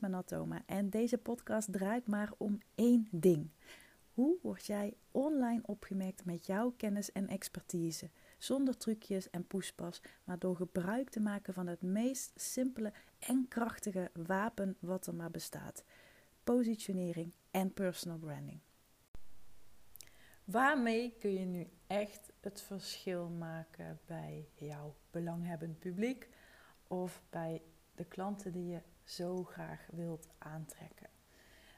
Manatoma en deze podcast draait maar om één ding. Hoe word jij online opgemerkt met jouw kennis en expertise? Zonder trucjes en poespas, maar door gebruik te maken van het meest simpele en krachtige wapen wat er maar bestaat: positionering en personal branding. Waarmee kun je nu echt het verschil maken bij jouw belanghebbend publiek of bij de klanten die je zo graag wilt aantrekken?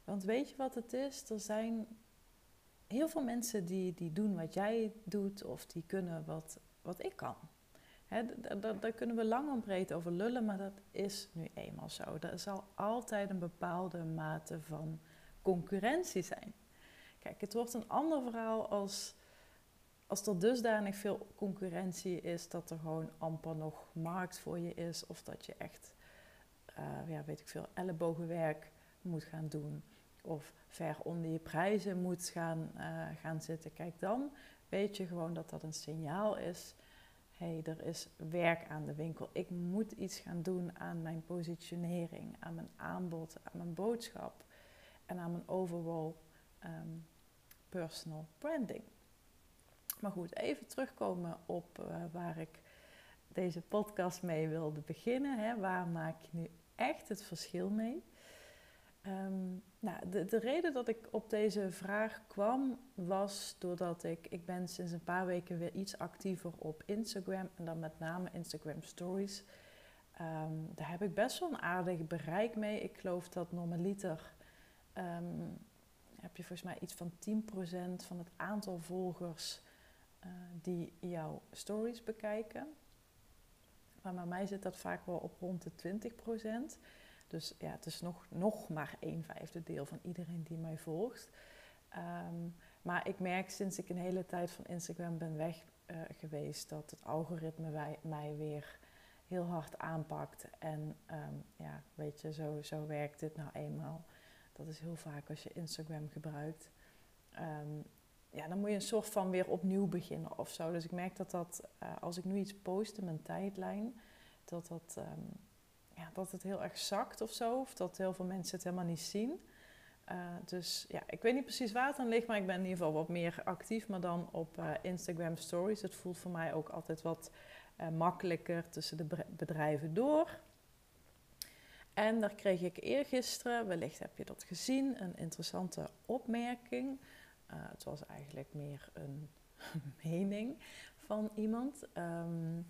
Want weet je wat het is? Er zijn heel veel mensen die, die doen wat jij doet of die kunnen wat, wat ik kan. daar, kunnen we lang en breed over lullen, maar dat is nu eenmaal zo. Er zal altijd een bepaalde mate van concurrentie zijn. Kijk, het wordt een ander verhaal als, als er dusdanig veel concurrentie is dat er gewoon amper nog markt voor je is. Of dat je echt, uh, ja, weet ik veel, ellebogenwerk moet gaan doen. Of ver onder je prijzen moet gaan, uh, gaan zitten. Kijk, dan weet je gewoon dat dat een signaal is. Hey, er is werk aan de winkel. Ik moet iets gaan doen aan mijn positionering, aan mijn aanbod, aan mijn boodschap en aan mijn overall um, personal branding. Maar goed, even terugkomen op uh, waar ik deze podcast mee wilde beginnen. Hè. Waar maak je nu echt het verschil mee? Um, nou, de, de reden dat ik op deze vraag kwam was doordat ik, ik ben sinds een paar weken weer iets actiever op Instagram en dan met name Instagram Stories. Um, daar heb ik best wel een aardig bereik mee. Ik geloof dat normaliter um, heb je volgens mij iets van 10% van het aantal volgers uh, die jouw stories bekijken. Maar bij mij zit dat vaak wel op rond de 20%. Dus ja, het is nog, nog maar een vijfde deel van iedereen die mij volgt. Um, maar ik merk sinds ik een hele tijd van Instagram ben weg uh, geweest dat het algoritme wij, mij weer heel hard aanpakt. En um, ja, weet je, zo, zo werkt dit nou eenmaal. Dat is heel vaak als je Instagram gebruikt. Um, ja, dan moet je een soort van weer opnieuw beginnen of zo. Dus ik merk dat dat, uh, als ik nu iets post in mijn tijdlijn, dat dat, um, ja, dat het heel erg zakt of zo. Of dat heel veel mensen het helemaal niet zien. Uh, dus ja, ik weet niet precies waar het aan ligt, maar ik ben in ieder geval wat meer actief, maar dan op uh, Instagram Stories. Het voelt voor mij ook altijd wat makkelijker tussen de bedrijven door. En daar kreeg ik eergisteren, wellicht heb je dat gezien, een interessante opmerking. Uh, het was eigenlijk meer een mening van iemand. Um,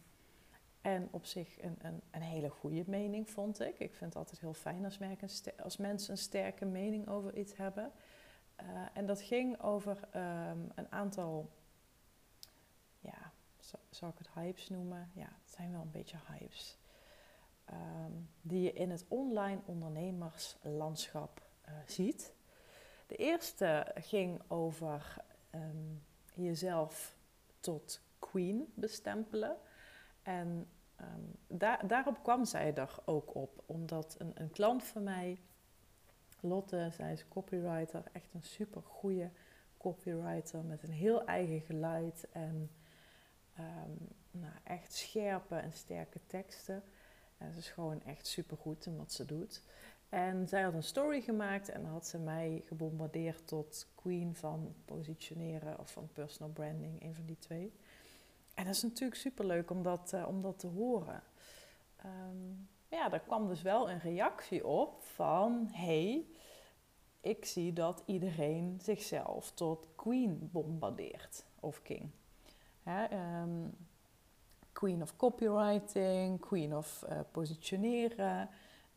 en op zich een, een, een, hele goede mening, vond ik. Ik vind het altijd heel fijn als, als mensen een sterke mening over iets hebben. Uh, en dat ging over um, een aantal, ja, zou ik het hypes noemen? Ja, het zijn wel een beetje hypes um, die je in het online ondernemerslandschap uh, ziet. De eerste ging over um, jezelf tot queen bestempelen. En um, daar, daarop kwam zij er ook op, omdat een, een klant van mij, Lotte, zij is copywriter, echt een super goede copywriter met een heel eigen geluid en nou, echt scherpe en sterke teksten. En ze is gewoon echt supergoed in wat ze doet. En zij had een story gemaakt en had ze mij gebombardeerd tot queen van positioneren of van personal branding, een van die twee. En dat is natuurlijk superleuk om dat, uh, om dat te horen. Um, ja, daar kwam dus wel een reactie op van: hey, ik zie dat iedereen zichzelf tot queen bombardeert of king. Hè, um, queen of copywriting, queen of uh, positioneren,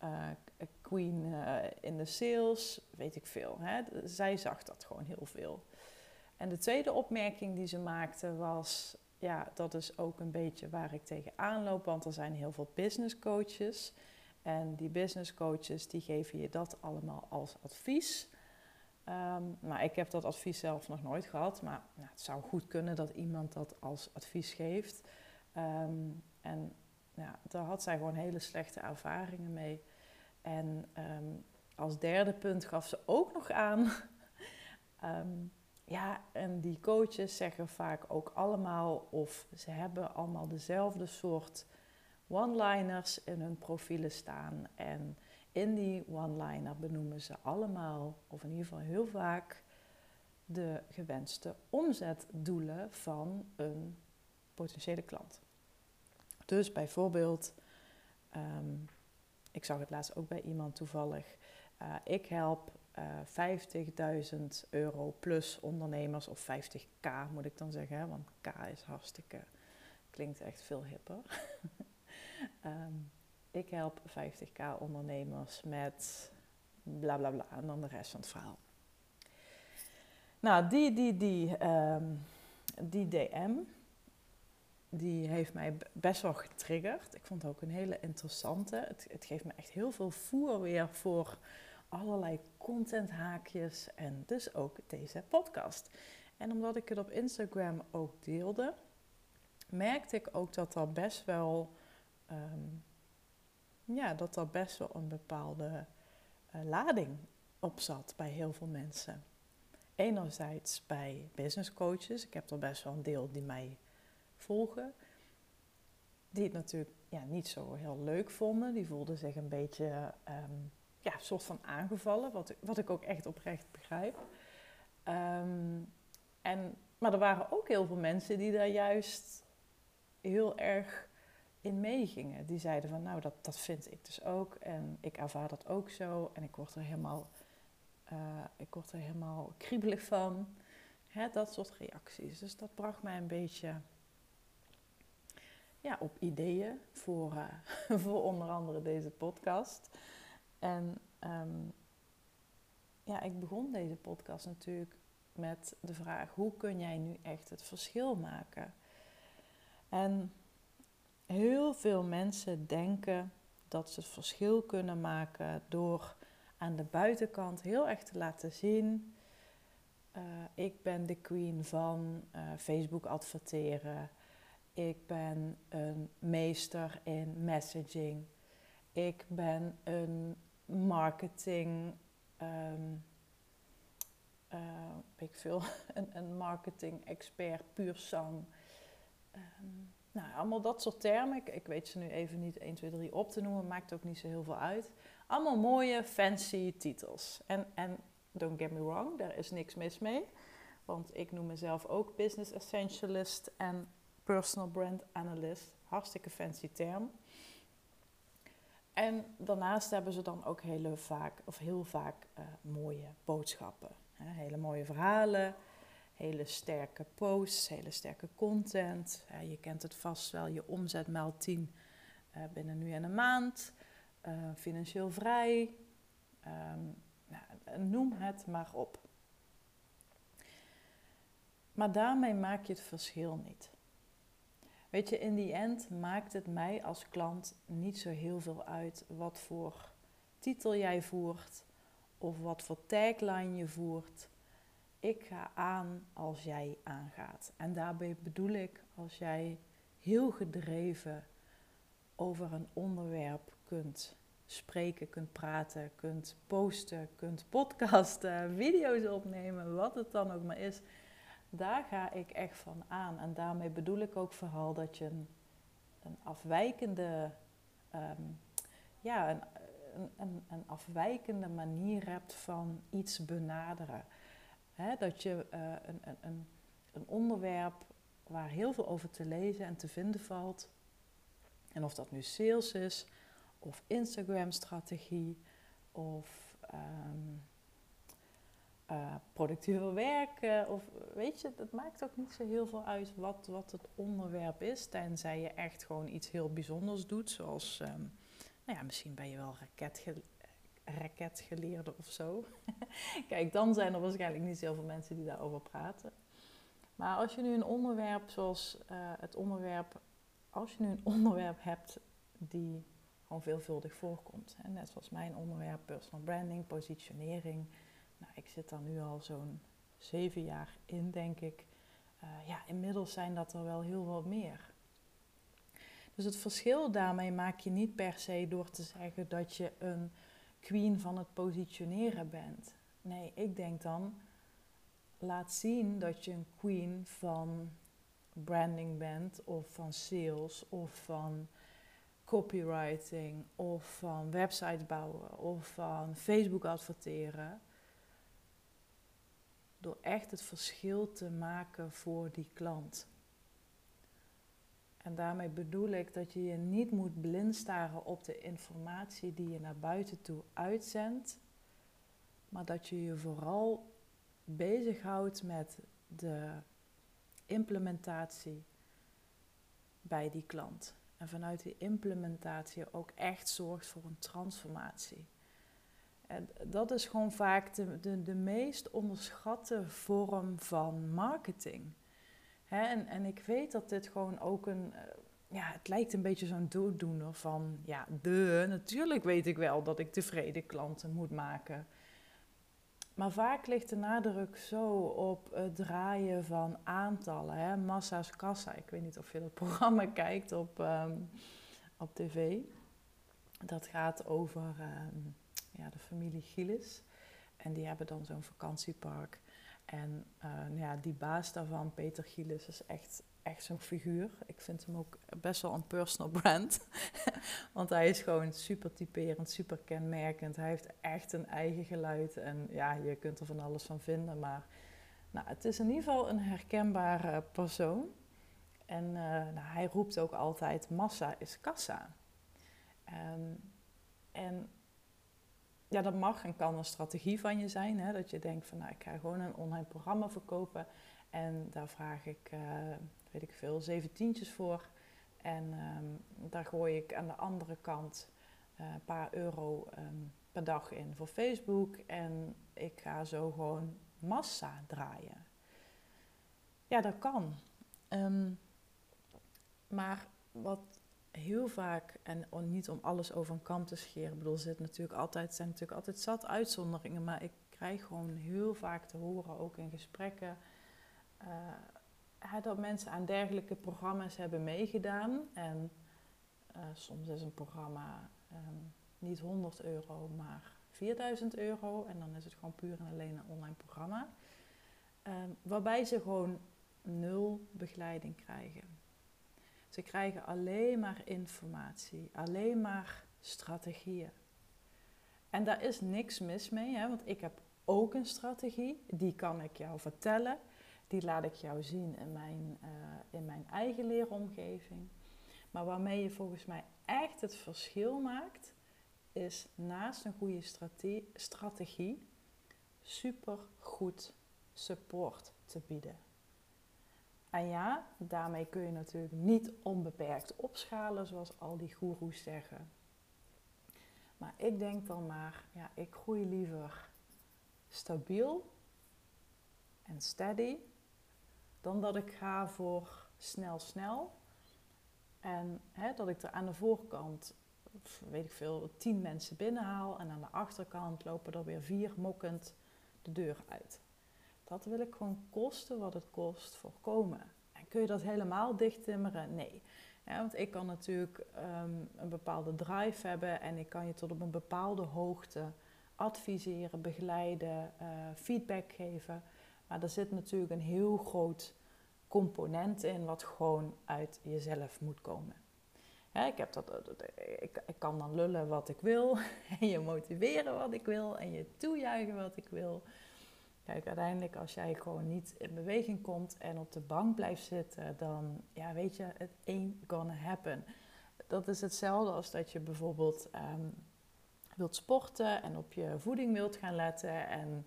uh, queen uh, in de sales, weet ik veel. Hè? Zij zag dat gewoon heel veel. En de tweede opmerking die ze maakte was, ja, dat is ook een beetje waar ik tegenaan loop, want er zijn heel veel business coaches. En die business coaches die geven je dat allemaal als advies. Um, nou, ik heb dat advies zelf nog nooit gehad, maar nou, het zou goed kunnen dat iemand dat als advies geeft. Um, en ja, daar had zij gewoon hele slechte ervaringen mee. En um, als derde punt gaf ze ook nog aan. um, ja, en die coaches zeggen vaak ook allemaal, of ze hebben allemaal dezelfde soort one-liners in hun profielen staan. En in die one-liner benoemen ze allemaal, of in ieder geval heel vaak, de gewenste omzetdoelen van een potentiële klant. Dus bijvoorbeeld, ehm, ik zag het laatst ook bij iemand toevallig, uh, ik help uh, eh, 50.000 euro plus ondernemers, of 50k moet ik dan zeggen, hè, want k is hartstikke, klinkt echt veel hipper. um, ik help 50k ondernemers met bla bla bla en dan de rest van het verhaal. Nou, die, die, die, um, die DM, die heeft mij best wel getriggerd. Ik vond het ook een hele interessante. Het, het geeft me echt heel veel voer weer voor allerlei contenthaakjes en dus ook deze podcast. En omdat ik het op Instagram ook deelde, merkte ik ook dat er best wel, um, ja, dat er best wel een bepaalde uh, lading op zat bij heel veel mensen. Enerzijds bij business coaches, ik heb er best wel een deel die mij volgen, die het natuurlijk ja, niet zo heel leuk vonden. Die voelden zich een beetje um, ja, soort van aangevallen, wat, wat ik ook echt oprecht begrijp. Um, en, maar er waren ook heel veel mensen die daar juist heel erg in meegingen. Die zeiden van, nou, dat, dat vind ik dus ook. En ik ervaar dat ook zo. En ik word er helemaal, uh, ik word er helemaal kriebelig van. Hè, dat soort reacties. Dus dat bracht mij een beetje ja, op ideeën voor, uh, voor onder andere deze podcast. En um, ja, ik begon deze podcast natuurlijk met de vraag: hoe kun jij nu echt het verschil maken? En heel veel mensen denken dat ze het verschil kunnen maken door aan de buitenkant heel erg te laten zien: uh, ik ben de queen van uh, Facebook adverteren. Ik ben een meester in messaging. Ik ben een marketing, uh, weet ik veel, een, een marketing expert puur zang. Um, nou, allemaal dat soort termen. Ik, ik, weet ze nu even niet 1, 2, 3 op te noemen, maakt ook niet zo heel veel uit. Allemaal mooie, fancy titels. En, en don't get me wrong, daar is niks mis mee. Want ik noem mezelf ook business essentialist en personal brand analyst. Hartstikke fancy term. En daarnaast hebben ze dan ook hele vaak, of heel vaak uh, mooie boodschappen. Hele mooie verhalen, hele sterke posts, hele sterke content. Je kent het vast wel, je omzet maal 10 uh, binnen nu en een maand. financieel vrij. Um, nou, noem het maar op. Maar daarmee maak je het verschil niet. Weet je, in die end maakt het mij als klant niet zo heel veel uit wat voor titel jij voert of wat voor tagline je voert. Ik ga aan als jij aangaat. En daarbij bedoel ik als jij heel gedreven over een onderwerp kunt spreken, kunt praten, kunt posten, kunt podcasten, video's opnemen, wat het dan ook maar is daar ga ik echt van aan. En daarmee bedoel ik ook vooral dat je een, een afwijkende, um, ja, een, een, een, afwijkende manier hebt van iets benaderen. dat je uh, een, een, een onderwerp waar heel veel over te lezen en te vinden valt. En of dat nu sales is, of Instagram-strategie, of um, uh, productiever werken. Of weet je, het maakt ook niet zo heel veel uit wat, wat het onderwerp is. Tenzij je echt gewoon iets heel bijzonders doet. Zoals, um, nou ja, misschien ben je wel raketge raketgeleerde of zo. Kijk, dan zijn er waarschijnlijk niet zoveel mensen die daarover praten. Maar als je nu een onderwerp zoals uh, het onderwerp, als je nu een onderwerp hebt die gewoon veelvuldig voorkomt. Hè, net zoals mijn onderwerp personal branding, positionering, nou, ik zit daar nu al zo'n zeven jaar in, denk ik. Uh, ja, inmiddels zijn dat er wel heel wat meer. Dus het verschil daarmee maak je niet per se door te zeggen dat je een queen van het positioneren bent. Nee, ik denk dan, laat zien dat je een queen van branding bent, of van sales, of van copywriting of van websites bouwen of van Facebook adverteren. Door echt het verschil te maken voor die klant. En daarmee bedoel ik dat je je niet moet blind staren op de informatie die je naar buiten toe uitzendt, maar dat je je vooral bezighoudt met de implementatie bij die klant. En vanuit die implementatie ook echt zorgt voor een transformatie. Dat is gewoon vaak de, de, meest onderschatte vorm van marketing. en, en ik weet dat dit gewoon ook een. Eh, ja, het lijkt een beetje zo'n dooddoener van. Ja, de. Natuurlijk weet ik wel dat ik tevreden klanten moet maken. Maar vaak ligt de nadruk zo op het draaien van aantallen, hè? massa's kassa. Ik weet niet of je dat programma kijkt op, ehm, op tv. Dat gaat over ehm, ja, de familie Gillis. En die hebben dan zo'n vakantiepark. En uh, ja, die baas daarvan, Peter Gillis, is echt echt zo'n figuur. Ik vind hem ook best wel een personal brand. Want hij is gewoon super typerend, super kenmerkend. Hij heeft echt een eigen geluid. En ja, je kunt er van alles van vinden. Maar nou, het is in ieder geval een herkenbare persoon. En uh, nou, hij roept ook altijd: massa is kassa. En ja, dat mag en kan een strategie van je zijn. Hè? Dat je denkt van nou, ik ga gewoon een online programma verkopen. En daar vraag ik uh, weet ik veel, zeventientjes voor. En um, daar gooi ik aan de andere kant uh, een paar euro um, per dag in voor Facebook. En ik ga zo gewoon massa draaien. Ja, dat kan. Um, maar wat heel vaak, en niet om alles over een kant te scheren, ik bedoel, zit natuurlijk altijd, zijn natuurlijk altijd zat uitzonderingen, maar ik krijg gewoon heel vaak te horen, ook in gesprekken, uh, dat mensen aan dergelijke programma's hebben meegedaan. En uh, soms is een programma um, niet 100 euro, maar 4000 euro. En dan is het gewoon puur en alleen een online programma. Um, waarbij ze gewoon nul begeleiding krijgen. Ze krijgen alleen maar informatie, alleen maar strategieën. En daar is niks mis mee, hè, want ik heb ook een strategie, die kan ik jou vertellen die laat ik jou zien in mijn, uh, in mijn eigen leeromgeving. Maar waarmee je volgens mij echt het verschil maakt, is naast een goede strate strategie super goed support te bieden. En ja, daarmee kun je natuurlijk niet onbeperkt opschalen, zoals al die goeroes zeggen. Maar ik denk dan maar, ja, ik groei liever stabiel en steady dan dat ik ga voor snel, snel. En hè, dat ik er aan de voorkant, weet ik veel, tien mensen binnenhaal. En aan de achterkant lopen er weer vier mokkend de deur uit. Dat wil ik gewoon kosten wat het kost voorkomen. En kun je dat helemaal dichttimmeren? Nee. want ik kan natuurlijk ehm, een bepaalde drive hebben en ik kan je tot op een bepaalde hoogte adviseren, begeleiden, uh, feedback geven. Maar er zit natuurlijk een heel groot component in wat gewoon uit jezelf moet komen. ik, heb dat, ik, ik, kan dan lullen wat ik wil en je motiveren wat ik wil en je toejuichen wat ik wil. Kijk, uiteindelijk als jij gewoon niet in beweging komt en op de bank blijft zitten, dan ja, weet je, het ain't gonna happen. Dat is hetzelfde als dat je bijvoorbeeld um, wilt sporten en op je voeding wilt gaan letten en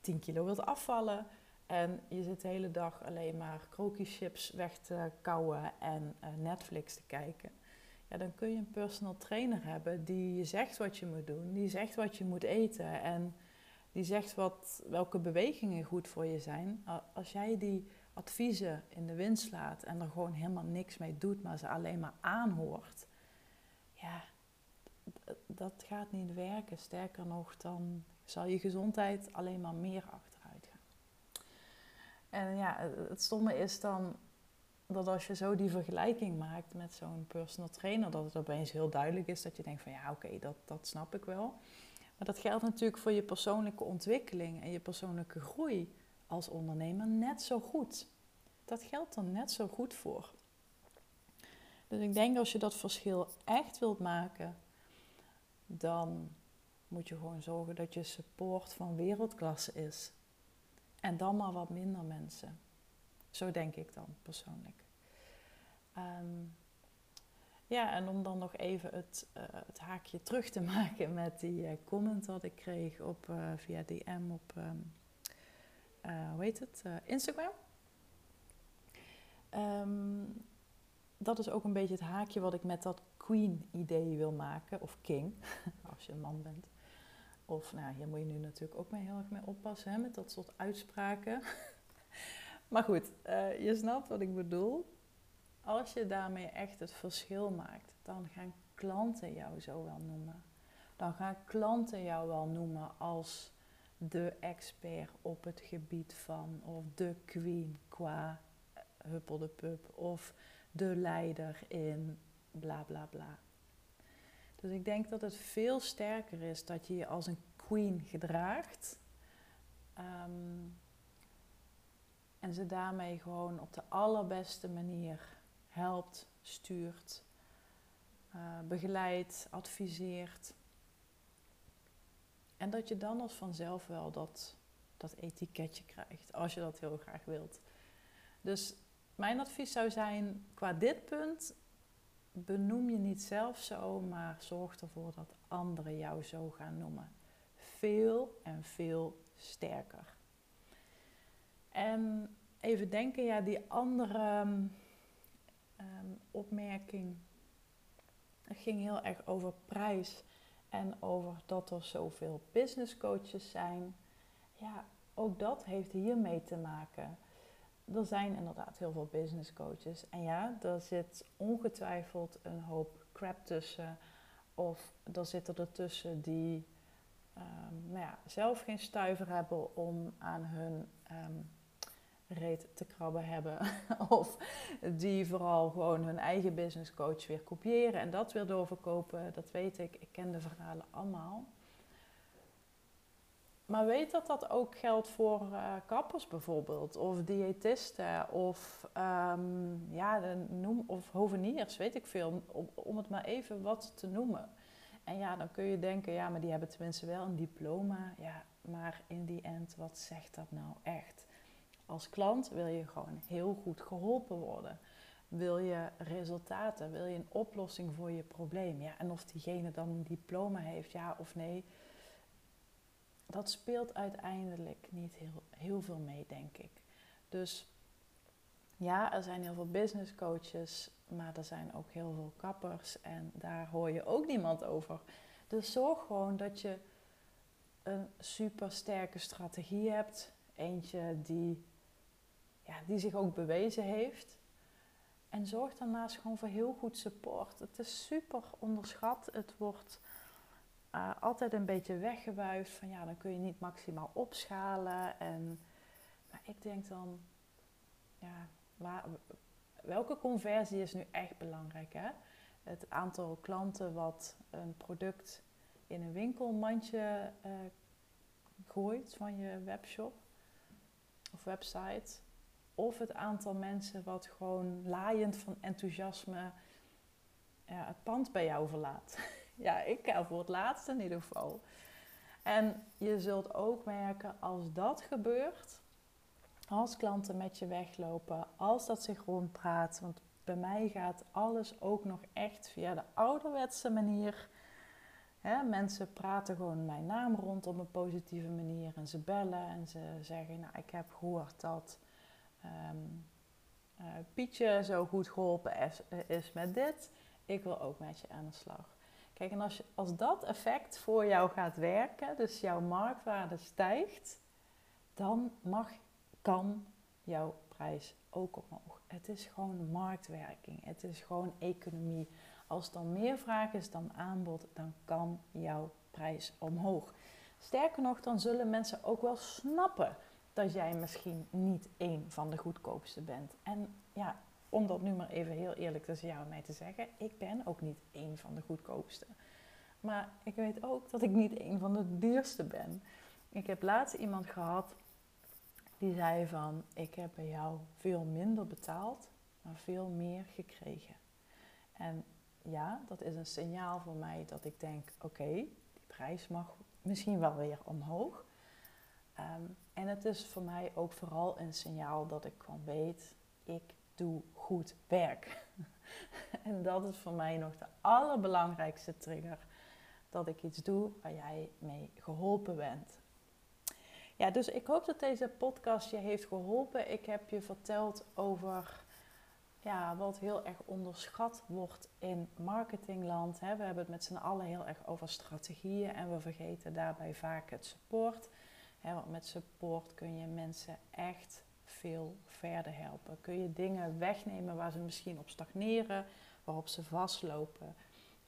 10 kilo wilt afvallen. En je zit de hele dag alleen maar chips weg te kouwen en uh, Netflix te kijken. Ja, dan kun je een personal trainer hebben die je zegt wat je moet doen, die zegt wat je moet eten en die zegt wat, welke bewegingen goed voor je zijn. Als jij die adviezen in de wind slaat en er gewoon helemaal niks mee doet, maar ze alleen maar aanhoort, ja, dat gaat niet werken. Sterker nog, dan zal je gezondheid alleen maar meer achter. En ja, het stomme is dan dat als je zo die vergelijking maakt met zo'n personal trainer, dat het opeens heel duidelijk is dat je denkt van ja, oké, dat, dat snap ik wel. Maar dat geldt natuurlijk voor je persoonlijke ontwikkeling en je persoonlijke groei als ondernemer net zo goed. Dat geldt er net zo goed voor. Dus ik denk als je dat verschil echt wilt maken, dan moet je gewoon zorgen dat je support van wereldklasse is. En dan maar wat minder mensen. Zo denk ik dan persoonlijk. Ehm, ja, en om dan nog even het, uh, het, haakje terug te maken met die uh, comment dat ik kreeg op, uh, via DM op, um, hoe heet het, Instagram. Um, dat is ook een beetje het haakje wat ik met dat queen-idee wil maken. Of king, als je een man bent. Of, nou, hier moet je nu natuurlijk ook mee heel erg mee oppassen, hè, met dat soort uitspraken. maar goed, je snapt wat ik bedoel. Als je daarmee echt het verschil maakt, dan gaan klanten jou zo wel noemen. Dan gaan klanten jou wel noemen als de expert op het gebied van, of de queen qua huppel de pup, of de leider in bla bla bla. Dus ik denk dat het veel sterker is dat je je als een queen gedraagt. Ehm, en ze daarmee gewoon op de allerbeste manier helpt, stuurt, uh, begeleidt, adviseert. En dat je dan als vanzelf wel dat, dat etiketje krijgt, als je dat heel graag wilt. Dus mijn advies zou zijn, qua dit punt, benoem je niet zelf zo, maar zorg ervoor dat anderen jou zo gaan noemen. Veel en veel sterker. En even denken, ja, die andere um, opmerking ging heel erg over prijs en over dat er zoveel business coaches zijn. Ja, ook dat heeft hiermee te maken er zijn inderdaad heel veel business coaches. En ja, er zit ongetwijfeld een hoop crap tussen. Of er zitten er tussen die um, nou ja, zelf geen stuiver hebben om aan hun um, reet te krabben hebben. of die vooral gewoon hun eigen business coach weer kopiëren en dat weer doorverkopen. Dat weet ik. Ik ken de verhalen allemaal. Maar weet dat dat ook geldt voor uh, kappers bijvoorbeeld, of diëtisten, of, um, ja, noem, of hoveniers, weet ik veel, om, om, het maar even wat te noemen. En ja, dan kun je denken, ja, maar die hebben tenminste wel een diploma. Ja, maar in die end, wat zegt dat nou echt? Als klant wil je gewoon heel goed geholpen worden. Wil je resultaten? Wil je een oplossing voor je probleem? Ja, en of diegene dan een diploma heeft, ja of nee dat speelt uiteindelijk niet heel, heel veel mee, denk ik. Dus ja, er zijn heel veel business coaches, maar er zijn ook heel veel kappers en daar hoor je ook niemand over. Dus zorg gewoon dat je een super sterke strategie hebt. Eentje die, ja, die zich ook bewezen heeft. En zorg daarnaast gewoon voor heel goed support. Het is super onderschat. Het wordt uh, altijd een beetje weggewuifd van ja, dan kun je niet maximaal opschalen. En, maar ik denk dan, ja, welke conversie is nu echt belangrijk? Hè? Het aantal klanten wat een product in een winkelmandje uh, gooit van je webshop of website. Of het aantal mensen wat gewoon laaiend van enthousiasme ja, het pand bij jou verlaat. Ja, ik ga voor het laatste in ieder geval. En je zult ook merken als dat gebeurt, als klanten met je weglopen, als dat zich rondpraat, want bij mij gaat alles ook nog echt via de ouderwetse manier. mensen praten gewoon mijn naam rond op een positieve manier en ze bellen en ze zeggen, nou ik heb gehoord dat um, uh, Pietje zo goed geholpen is, is met dit. Ik wil ook met je aan de slag. Kijk, en als, als dat effect voor jou gaat werken, dus jouw marktwaarde stijgt, dan mag, kan jouw prijs ook omhoog. Het is gewoon marktwerking, het is gewoon economie. Als er meer vraag is dan aanbod, dan kan jouw prijs omhoog. Sterker nog, dan zullen mensen ook wel snappen dat jij misschien niet één van de goedkoopste bent. En ja, om dat nu maar even heel eerlijk tussen jou en mij te zeggen, ik ben ook niet één van de goedkoopste. Maar ik weet ook dat ik niet één van de duurste ben. Ik heb laatst iemand gehad die zei van, ik heb bij jou veel minder betaald, maar veel meer gekregen. En ja, dat is een signaal voor mij dat ik denk: oké, die prijs mag misschien wel weer omhoog. Ehm, en het is voor mij ook vooral een signaal dat ik gewoon weet: ik doe goed werk. en dat is voor mij nog de allerbelangrijkste trigger. Dat ik iets doe waar jij mee geholpen bent. Ja, dus ik hoop dat deze podcast je heeft geholpen. Ik heb je verteld over ja, wat heel erg onderschat wordt in marketingland. We hebben het met z'n allen heel erg over strategieën en we vergeten daarbij vaak het support. Want met support kun je mensen echt veel verder helpen. Kun je dingen wegnemen waar ze misschien op stagneren, waarop ze vastlopen.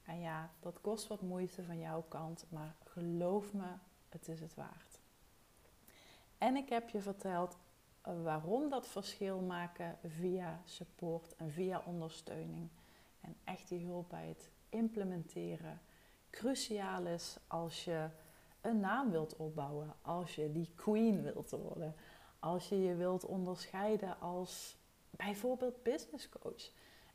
En ja, dat kost wat moeite van jouw kant, maar geloof me, het is het waard. En ik heb je verteld waarom dat verschil maken via support en via ondersteuning. En echt die hulp bij het implementeren cruciaal is als je een naam wilt opbouwen, als je die queen wilt worden, als je je wilt onderscheiden als bijvoorbeeld business coach.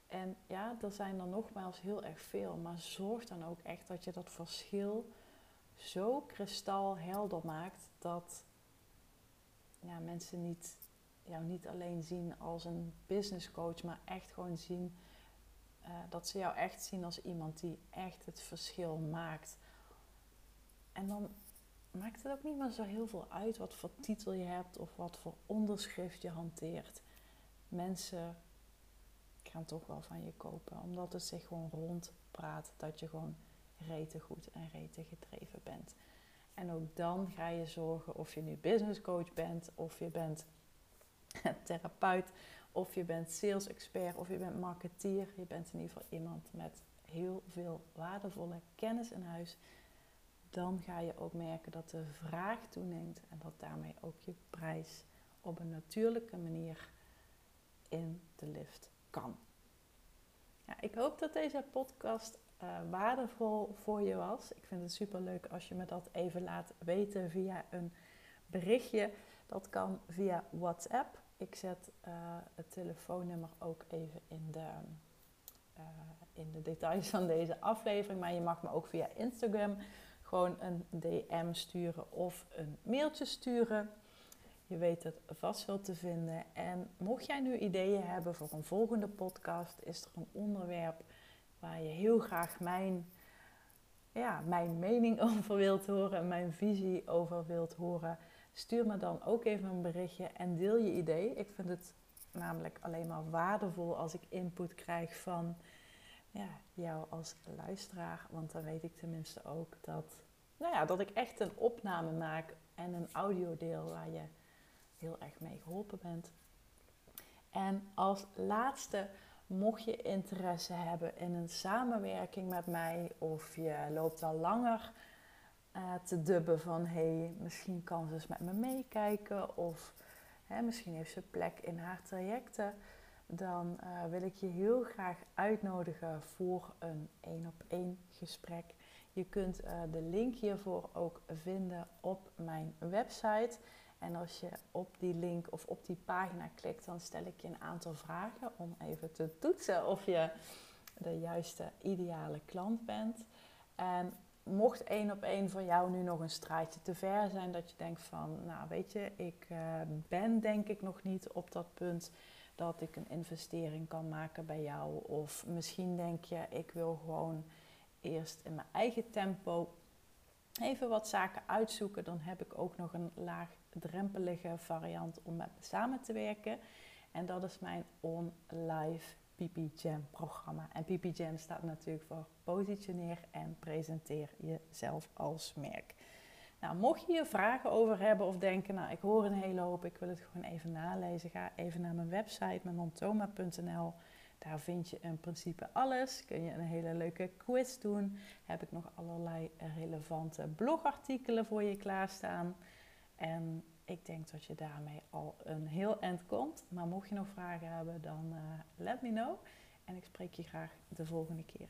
En ja, er zijn er nogmaals heel erg veel, maar zorg dan ook echt dat je dat verschil zo kristalhelder maakt dat ja, mensen niet, jou niet alleen zien als een business coach, maar echt gewoon zien uh, dat ze jou echt zien als iemand die echt het verschil maakt. En dan maakt het ook niet meer zo heel veel uit wat voor titel je hebt of wat voor onderschrift je hanteert. Mensen gaan toch wel van je kopen, omdat het zich gewoon rondpraat dat je gewoon rete goed en rete gedreven bent. En ook dan ga je zorgen of je nu business coach bent, of je bent therapeut, of je bent sales expert, of je bent marketeer. Je bent in ieder geval iemand met heel veel waardevolle kennis in huis. Dan ga je ook merken dat de vraag toeneemt en dat daarmee ook je prijs op een natuurlijke manier in de lift kan. Ja, ik hoop dat deze podcast uh, waardevol voor je was. Ik vind het super leuk als je me dat even laat weten via een berichtje. Dat kan via WhatsApp. Ik zet uh, het telefoonnummer ook even in de, uh, in de details van deze aflevering. Maar je mag me ook via Instagram gewoon een DM sturen of een mailtje sturen. Je weet het vast wel te vinden. En mocht jij nu ideeën hebben voor een volgende podcast, is er een onderwerp waar je heel graag mijn, ja, mijn mening over wilt horen, mijn visie over wilt horen, stuur me dan ook even een berichtje en deel je idee. Ik vind het namelijk alleen maar waardevol als ik input krijg van ja, jou als luisteraar. Want dan weet ik tenminste ook dat, nou ja, dat ik echt een opname maak en een audiodeel waar je heel erg mee geholpen bent. En als laatste Mocht je interesse hebben in een samenwerking met mij of je loopt al langer uh, te dubben van hé, hey, misschien kan ze eens met me meekijken of hè, misschien heeft ze plek in haar trajecten, dan uh, wil ik je heel graag uitnodigen voor een één op één gesprek. Je kunt uh, de link hiervoor ook vinden op mijn website. En als je op die link of op die pagina klikt, dan stel ik je een aantal vragen om even te toetsen of je de juiste ideale klant bent. En mocht één op één voor jou nu nog een straatje te ver zijn, dat je denkt van, nou weet je, ik uh, ben denk ik nog niet op dat punt dat ik een investering kan maken bij jou. Of misschien denk je, ik wil gewoon eerst in mijn eigen tempo even wat zaken uitzoeken. Dan heb ik ook nog een laag drempelige variant om met me samen te werken. En dat is mijn on-live PP Jam programma. En PP Jam staat natuurlijk voor positioneer en presenteer jezelf als merk. Nou, mocht je hier vragen over hebben of denken, nou ik hoor een hele hoop, ik wil het gewoon even nalezen, ga even naar mijn website, montoma.nl. Daar vind je in principe alles. Kun je een hele leuke quiz doen. Heb ik nog allerlei relevante blogartikelen voor je klaarstaan. En ik denk dat je daarmee al een heel eind komt. Maar mocht je nog vragen hebben, dan uh, let me know. En ik spreek je graag de volgende keer.